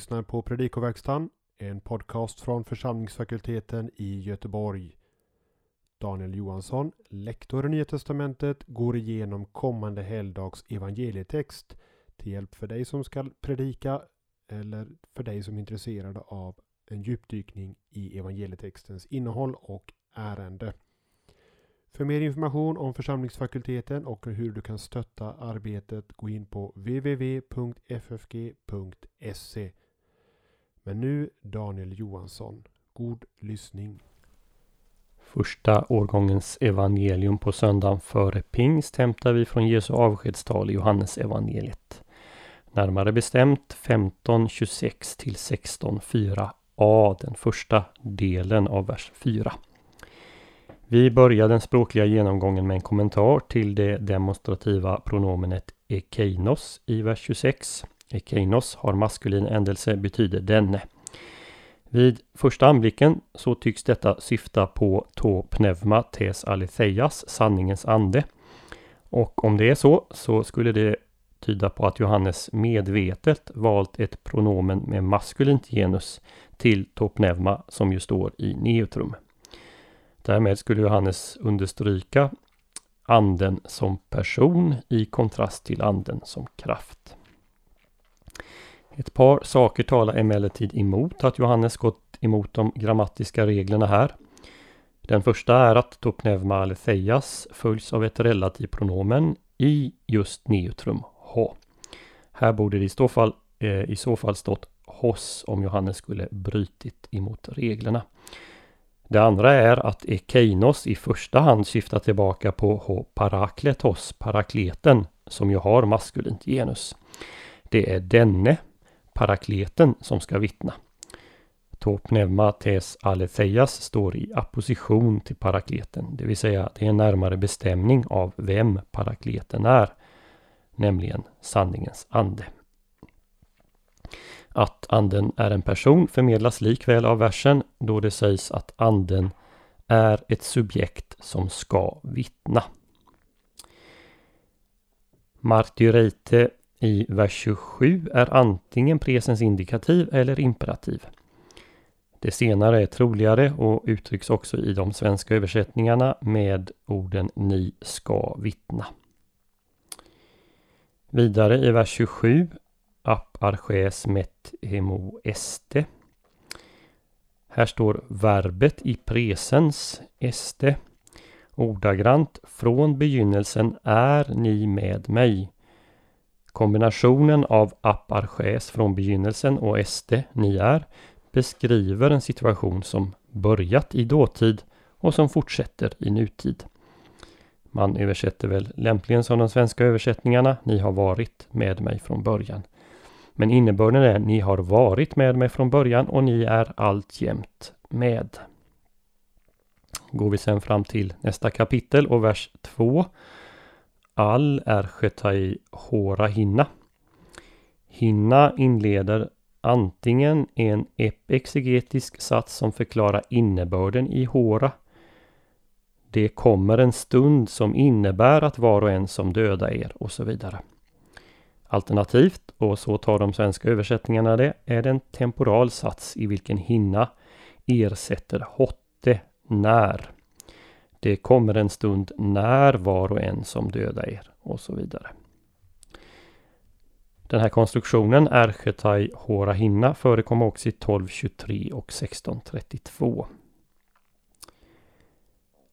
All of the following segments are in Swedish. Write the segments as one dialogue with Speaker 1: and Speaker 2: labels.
Speaker 1: lyssnar på Predikoverkstan, en podcast från församlingsfakulteten i Göteborg. Daniel Johansson, lektor i Nya Testamentet, går igenom kommande helgdags evangelietext till hjälp för dig som ska predika eller för dig som är intresserad av en djupdykning i evangelietextens innehåll och ärende. För mer information om församlingsfakulteten och hur du kan stötta arbetet gå in på www.ffg.se. Men nu Daniel Johansson. God lyssning.
Speaker 2: Första årgångens evangelium på söndagen före pingst hämtar vi från Jesu avskedstal i Johannes evangeliet. Närmare bestämt 15.26 till 16.4a, den första delen av vers 4. Vi börjar den språkliga genomgången med en kommentar till det demonstrativa pronomenet ekeinos i vers 26. Ekeinos har maskulin ändelse, betyder denne. Vid första anblicken så tycks detta syfta på to pneuma tes aletheias, sanningens ande. Och om det är så, så skulle det tyda på att Johannes medvetet valt ett pronomen med maskulint genus till topnevma som ju står i neutrum. Därmed skulle Johannes understryka anden som person i kontrast till anden som kraft. Ett par saker talar emellertid emot att Johannes gått emot de grammatiska reglerna här. Den första är att topnevma aletheias följs av ett relativpronomen i just neutrum ha. Här borde det i så fall, eh, i så fall stått hos om Johannes skulle brytit emot reglerna. Det andra är att ekeinos i första hand syftar tillbaka på H parakletos, parakleten, som ju har maskulint genus. Det är denne, parakleten, som ska vittna. To pneuma tes aletheias står i apposition till parakleten, det vill säga det är en närmare bestämning av vem parakleten är, nämligen sanningens ande. Att anden är en person förmedlas likväl av versen då det sägs att anden är ett subjekt som ska vittna. Martyreite i vers 27 är antingen presens indikativ eller imperativ. Det senare är troligare och uttrycks också i de svenska översättningarna med orden ni ska vittna. Vidare i vers 27 Ap arches met hemo este. Här står verbet i presens este. Ordagrant från begynnelsen är ni med mig. Kombinationen av aparches från begynnelsen och este, ni är, beskriver en situation som börjat i dåtid och som fortsätter i nutid. Man översätter väl lämpligen som de svenska översättningarna, ni har varit med mig från början. Men innebörden är ni har varit med mig från början och ni är alltjämt med. Går vi sen fram till nästa kapitel och vers 2. All är sketai hora hinna. Hinna inleder antingen en exegetisk sats som förklarar innebörden i hora. Det kommer en stund som innebär att var och en som döda er och så vidare. Alternativt, och så tar de svenska översättningarna det, är det en temporal sats i vilken hinna ersätter hotte, när. Det kommer en stund när var och en som döda er och så vidare. Den här konstruktionen, Erchetai Horahinna, förekom förekommer också i 1223 och 1632.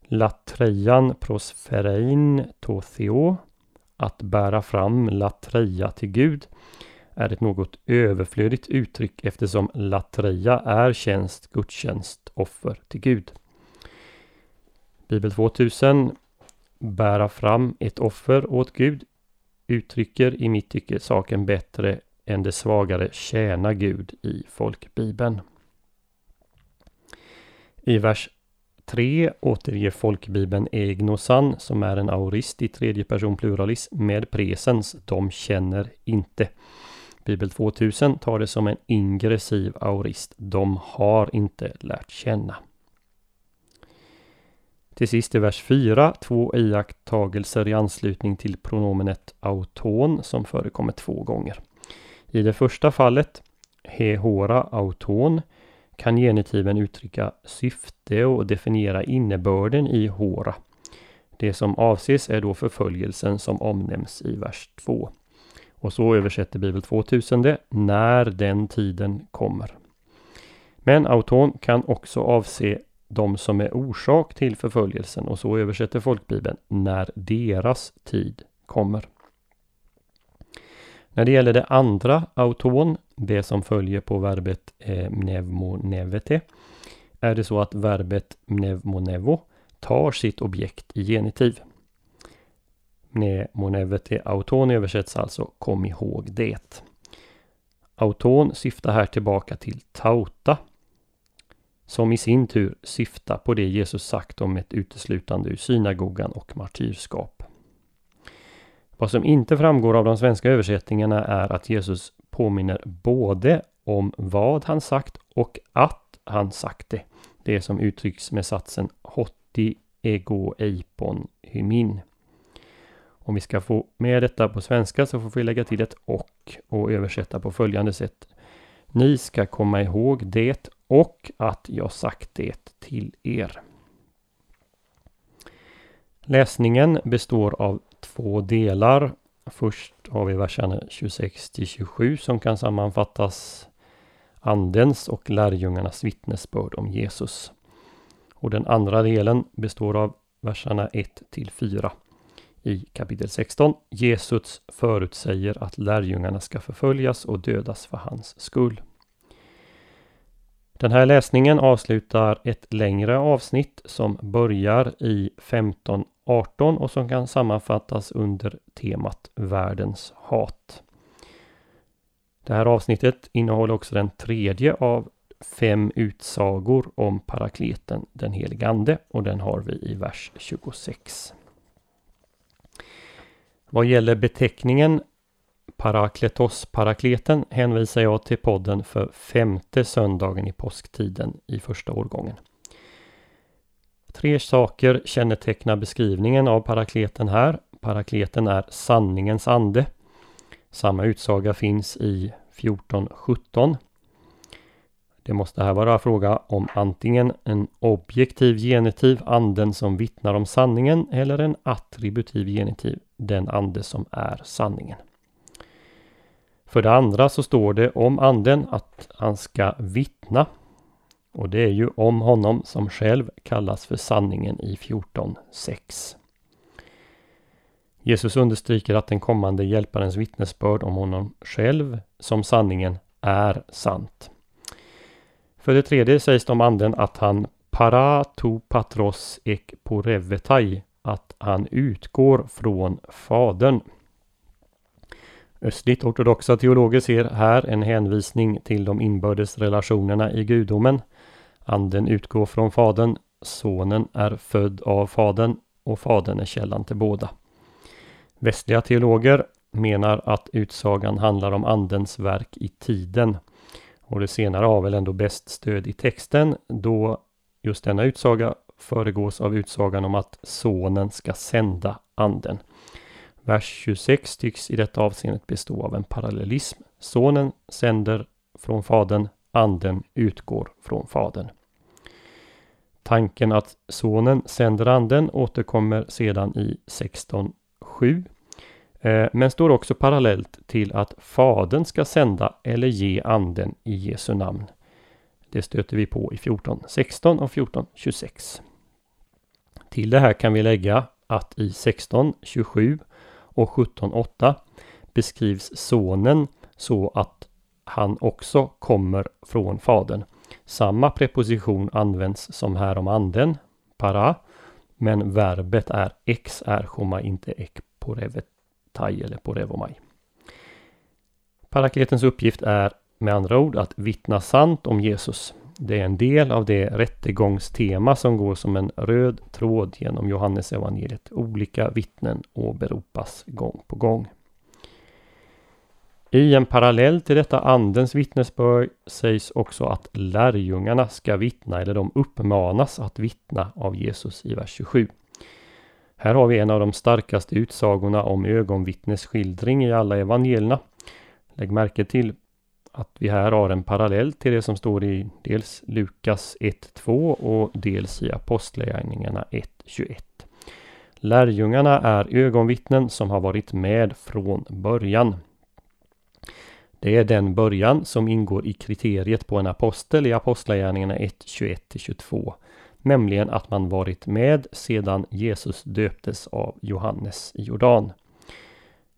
Speaker 2: Latrejan prosferein totheo att bära fram latreja till Gud är ett något överflödigt uttryck eftersom latreja är tjänst, gudstjänst, offer till Gud. Bibel 2000 Bära fram ett offer åt Gud uttrycker i mitt tycke saken bättre än det svagare tjäna Gud i folkbibeln. I vers 3 återger folkbibeln Egnosan som är en aurist i tredje person pluralis, med presens de känner inte. Bibel 2000 tar det som en ingressiv aurist. De har inte lärt känna. Till sist i vers 4 två iakttagelser i anslutning till pronomenet auton som förekommer två gånger. I det första fallet hehora auton kan genitiven uttrycka syfte och definiera innebörden i hora. Det som avses är då förföljelsen som omnämns i vers 2. Och så översätter Bibel 2000 det, när den tiden kommer. Men auton kan också avse de som är orsak till förföljelsen och så översätter folkbibeln när deras tid kommer. När det gäller det andra auton, det som följer på verbet eh, mnevmonevete, är det så att verbet mnevmonevo tar sitt objekt i genitiv. Mnemonevete auton översätts alltså kom ihåg det. Auton syftar här tillbaka till tauta som i sin tur syftar på det Jesus sagt om ett uteslutande ur synagogan och martyrskap. Vad som inte framgår av de svenska översättningarna är att Jesus påminner både om vad han sagt och att han sagt det. Det som uttrycks med satsen hotti ego eipon hymin. Om vi ska få med detta på svenska så får vi lägga till ett och och översätta på följande sätt. Ni ska komma ihåg det och att jag sagt det till er. Läsningen består av två delar. Först har vi verserna 26 till 27 som kan sammanfattas Andens och lärjungarnas vittnesbörd om Jesus. Och den andra delen består av verserna 1 till 4 i kapitel 16. Jesus förutsäger att lärjungarna ska förföljas och dödas för hans skull. Den här läsningen avslutar ett längre avsnitt som börjar i 15.18 och som kan sammanfattas under temat Världens hat. Det här avsnittet innehåller också den tredje av fem utsagor om parakleten, den helige Ande, och den har vi i vers 26. Vad gäller beteckningen Parakletos parakleten hänvisar jag till podden för femte söndagen i påsktiden i första årgången. Tre saker kännetecknar beskrivningen av parakleten här. Parakleten är sanningens ande. Samma utsaga finns i 14.17. Det måste här vara fråga om antingen en objektiv genitiv, anden som vittnar om sanningen, eller en attributiv genitiv, den ande som är sanningen. För det andra så står det om anden att han ska vittna. Och det är ju om honom som själv kallas för sanningen i 14.6. Jesus understryker att den kommande hjälparens vittnesbörd om honom själv som sanningen är sant. För det tredje sägs det om anden att han para to patros ek porevetai, att han utgår från Fadern. Östligt ortodoxa teologer ser här en hänvisning till de inbördes relationerna i gudomen. Anden utgår från Fadern, Sonen är född av Fadern och Fadern är källan till båda. Västliga teologer menar att utsagan handlar om Andens verk i tiden. Och det senare har väl ändå bäst stöd i texten då just denna utsaga föregås av utsagan om att Sonen ska sända Anden. Vers 26 tycks i detta avseendet bestå av en parallellism. Sonen sänder från Fadern, Anden utgår från Fadern. Tanken att Sonen sänder Anden återkommer sedan i 16.7 Eh, men står också parallellt till att Fadern ska sända eller ge Anden i Jesu namn. Det stöter vi på i 14.16 och 14.26. Till det här kan vi lägga att i 16.27 och 17.8 beskrivs sonen så att han också kommer från fadern. Samma preposition används som här om anden, para, men verbet är ex erchoma, inte ek thai eller porevomai. Parakletens uppgift är med andra ord att vittna sant om Jesus. Det är en del av det rättegångstema som går som en röd tråd genom Johannes evangeliet. Olika vittnen åberopas gång på gång. I en parallell till detta andens vittnesbörd sägs också att lärjungarna ska vittna eller de uppmanas att vittna av Jesus i vers 27. Här har vi en av de starkaste utsagorna om ögonvittnesskildring i alla evangelierna. Lägg märke till att vi här har en parallell till det som står i dels Lukas 1.2 och dels i Apostlagärningarna 1.21. Lärjungarna är ögonvittnen som har varit med från början. Det är den början som ingår i kriteriet på en apostel i Apostlagärningarna 1, 21-22. Nämligen att man varit med sedan Jesus döptes av Johannes i Jordan.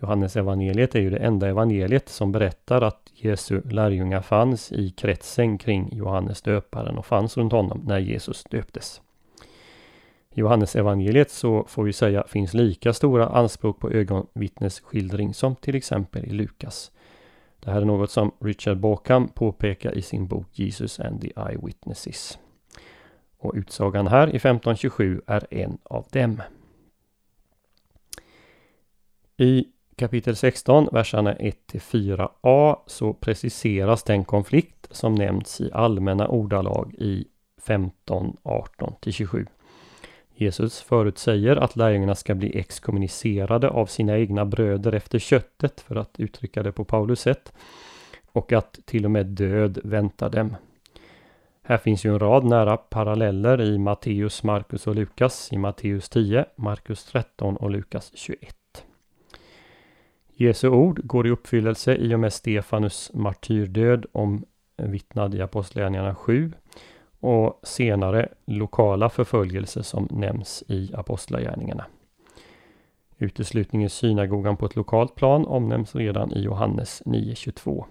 Speaker 2: Johannes evangeliet är ju det enda evangeliet som berättar att Jesu lärjungar fanns i kretsen kring Johannes döparen och fanns runt honom när Jesus döptes. I Johannes evangeliet så får vi säga finns lika stora anspråk på ögonvittnesskildring som till exempel i Lukas. Det här är något som Richard Bauckham påpekar i sin bok Jesus and the Eyewitnesses. Och utsagan här i 1527 är en av dem. I kapitel 16, verserna 1-4a så preciseras den konflikt som nämnts i allmänna ordalag i 15, 18-27. Jesus förutsäger att lärjungarna ska bli exkommunicerade av sina egna bröder efter köttet, för att uttrycka det på Paulus sätt, och att till och med död väntar dem. Här finns ju en rad nära paralleller i Matteus, Markus och Lukas, i Matteus 10, Markus 13 och Lukas 21. Jesu ord går i uppfyllelse i och med Stefanus martyrdöd omvittnad i Apostlagärningarna 7 och senare lokala förföljelser som nämns i Apostlagärningarna. Uteslutning i synagogan på ett lokalt plan omnämns redan i Johannes 9.22.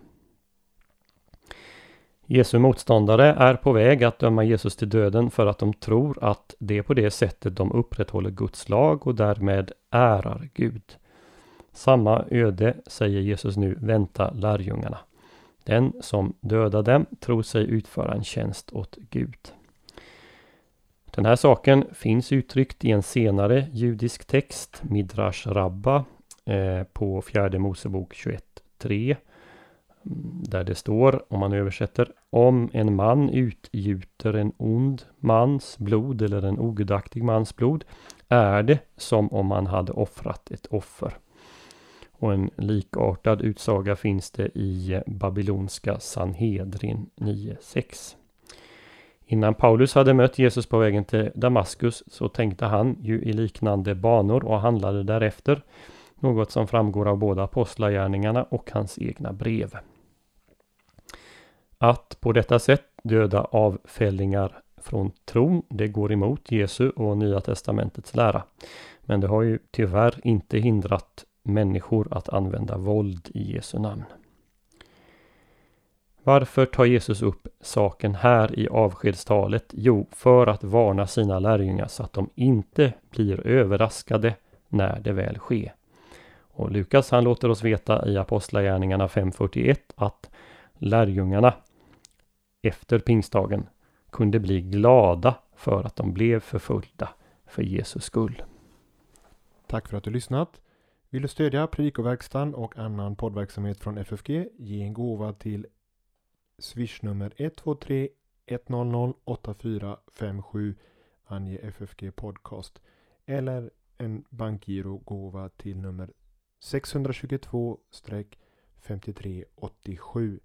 Speaker 2: Jesu motståndare är på väg att döma Jesus till döden för att de tror att det är på det sättet de upprätthåller Guds lag och därmed ärar Gud. Samma öde, säger Jesus nu, väntar lärjungarna. Den som dödar dem tror sig utföra en tjänst åt Gud. Den här saken finns uttryckt i en senare judisk text, Midrash Rabba, eh, på fjärde Mosebok 21.3. Där det står, om man översätter, om en man utgjuter en ond mans blod eller en ogudaktig mans blod är det som om man hade offrat ett offer. Och en likartad utsaga finns det i babylonska Sanhedrin 9.6. Innan Paulus hade mött Jesus på vägen till Damaskus så tänkte han ju i liknande banor och handlade därefter. Något som framgår av båda apostlagärningarna och hans egna brev. Att på detta sätt döda avfällingar från tron, det går emot Jesu och Nya Testamentets lära. Men det har ju tyvärr inte hindrat människor att använda våld i Jesu namn. Varför tar Jesus upp saken här i avskedstalet? Jo, för att varna sina lärjungar så att de inte blir överraskade när det väl sker. Och Lukas han låter oss veta i Apostlagärningarna 5.41 att lärjungarna efter pingstdagen kunde bli glada för att de blev förföljda för Jesus skull.
Speaker 1: Tack för att du lyssnat. Vill du stödja Predikoverkstan och annan poddverksamhet från FFG? Ge en gåva till swishnummer 123 100 8457 Ange FFG Podcast eller en bankgirogåva till nummer 622-5387.